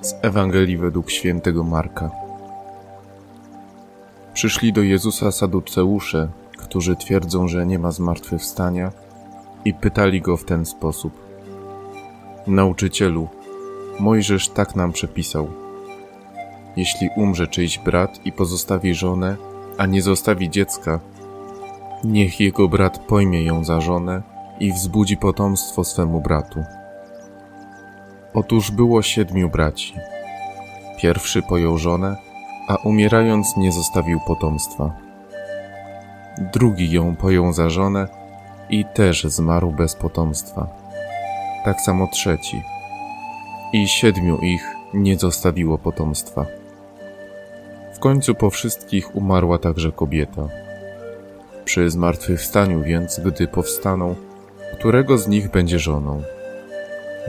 Z Ewangelii według świętego Marka. Przyszli do Jezusa saduceusze, którzy twierdzą, że nie ma zmartwychwstania, i pytali go w ten sposób: Nauczycielu, Mojżesz tak nam przepisał. Jeśli umrze czyjś brat i pozostawi żonę, a nie zostawi dziecka, niech jego brat pojmie ją za żonę i wzbudzi potomstwo swemu bratu. Otóż było siedmiu braci. Pierwszy pojął żonę, a umierając nie zostawił potomstwa. Drugi ją pojął za żonę i też zmarł bez potomstwa. Tak samo trzeci. I siedmiu ich nie zostawiło potomstwa. W końcu po wszystkich umarła także kobieta. Przy zmartwychwstaniu więc, gdy powstaną, którego z nich będzie żoną?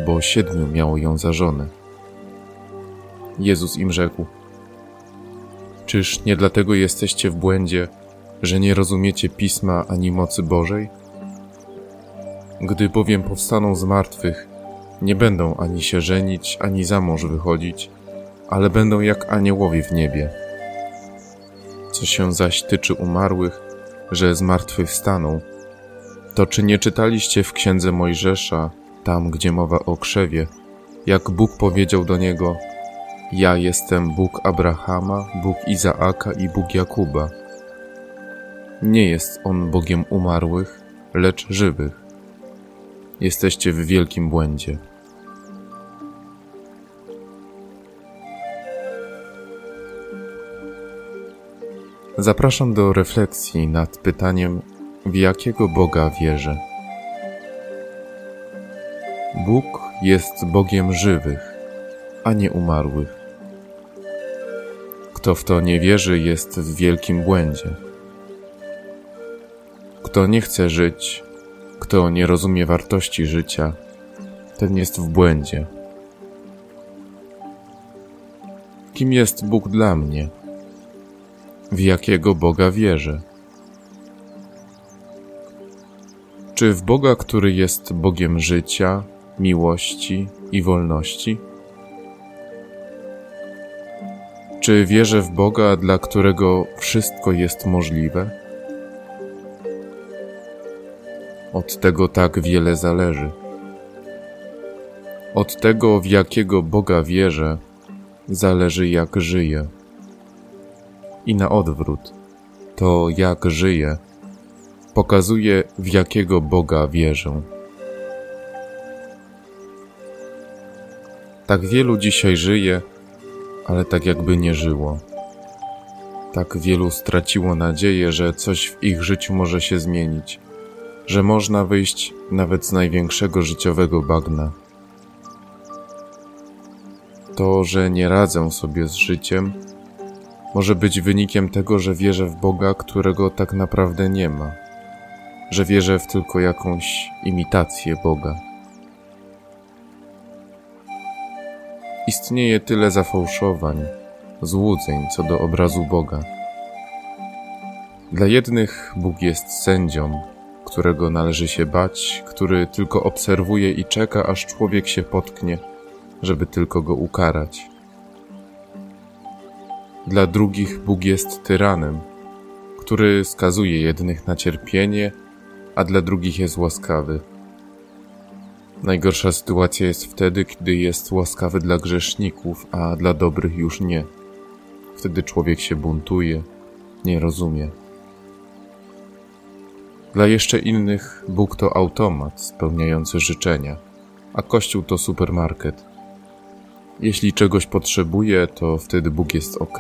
Bo siedmiu miało ją za żonę. Jezus im rzekł: Czyż nie dlatego jesteście w błędzie, że nie rozumiecie pisma ani mocy Bożej? Gdy bowiem powstaną z martwych, nie będą ani się żenić, ani za mąż wychodzić, ale będą jak aniołowie w niebie. Co się zaś tyczy umarłych, że z martwych wstaną, to czy nie czytaliście w księdze Mojżesza, tam gdzie mowa o krzewie, jak Bóg powiedział do niego: Ja jestem Bóg Abrahama, Bóg Izaaka i Bóg Jakuba. Nie jest on Bogiem umarłych, lecz żywych. Jesteście w wielkim błędzie. Zapraszam do refleksji nad pytaniem, w jakiego Boga wierzę. Bóg jest Bogiem żywych, a nie umarłych. Kto w to nie wierzy, jest w wielkim błędzie. Kto nie chce żyć, kto nie rozumie wartości życia, ten jest w błędzie. Kim jest Bóg dla mnie? W jakiego Boga wierzę? Czy w Boga, który jest Bogiem życia, miłości i wolności? Czy wierzę w Boga, dla którego wszystko jest możliwe? Od tego tak wiele zależy. Od tego, w jakiego Boga wierzę, zależy jak żyję. I na odwrót, to jak żyję, pokazuje, w jakiego Boga wierzę. Tak wielu dzisiaj żyje, ale tak jakby nie żyło. Tak wielu straciło nadzieję, że coś w ich życiu może się zmienić, że można wyjść nawet z największego życiowego bagna. To, że nie radzę sobie z życiem, może być wynikiem tego, że wierzę w Boga, którego tak naprawdę nie ma, że wierzę w tylko jakąś imitację Boga. Istnieje tyle zafałszowań, złudzeń co do obrazu Boga. Dla jednych Bóg jest sędzią, którego należy się bać, który tylko obserwuje i czeka, aż człowiek się potknie, żeby tylko go ukarać. Dla drugich Bóg jest tyranem, który skazuje jednych na cierpienie, a dla drugich jest łaskawy Najgorsza sytuacja jest wtedy, kiedy jest łaskawy dla grzeszników, a dla dobrych już nie. Wtedy człowiek się buntuje, nie rozumie. Dla jeszcze innych Bóg to automat spełniający życzenia, a Kościół to supermarket. Jeśli czegoś potrzebuje, to wtedy Bóg jest ok,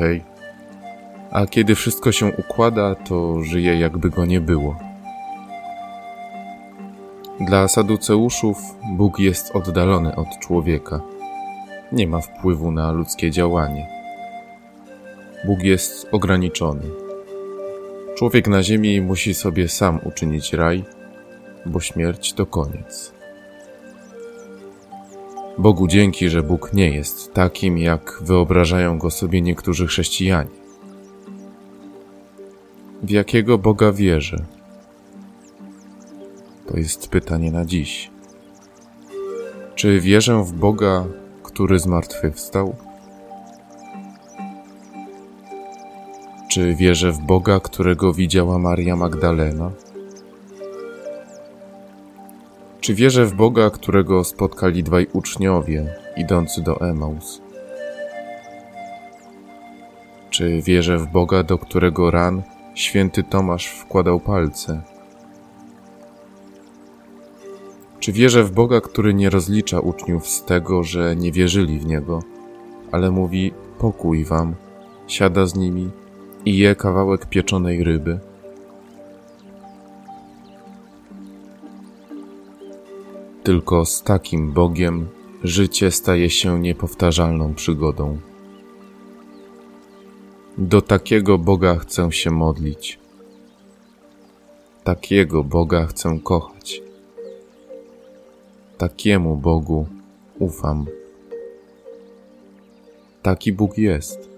a kiedy wszystko się układa, to żyje jakby go nie było. Dla saduceuszów Bóg jest oddalony od człowieka. Nie ma wpływu na ludzkie działanie. Bóg jest ograniczony. Człowiek na ziemi musi sobie sam uczynić raj, bo śmierć to koniec. Bogu dzięki, że Bóg nie jest takim, jak wyobrażają go sobie niektórzy chrześcijanie. W jakiego Boga wierzę? To jest pytanie na dziś. Czy wierzę w Boga, który zmartwychwstał? Czy wierzę w Boga, którego widziała Maria Magdalena? Czy wierzę w Boga, którego spotkali dwaj uczniowie idący do Emaus? Czy wierzę w Boga, do którego ran święty Tomasz wkładał palce? Czy wierzę w Boga, który nie rozlicza uczniów z tego, że nie wierzyli w Niego, ale mówi pokój wam, siada z nimi i je kawałek pieczonej ryby? Tylko z takim Bogiem życie staje się niepowtarzalną przygodą. Do takiego Boga chcę się modlić. Takiego Boga chcę kochać. Takiemu Bogu ufam. Taki Bóg jest.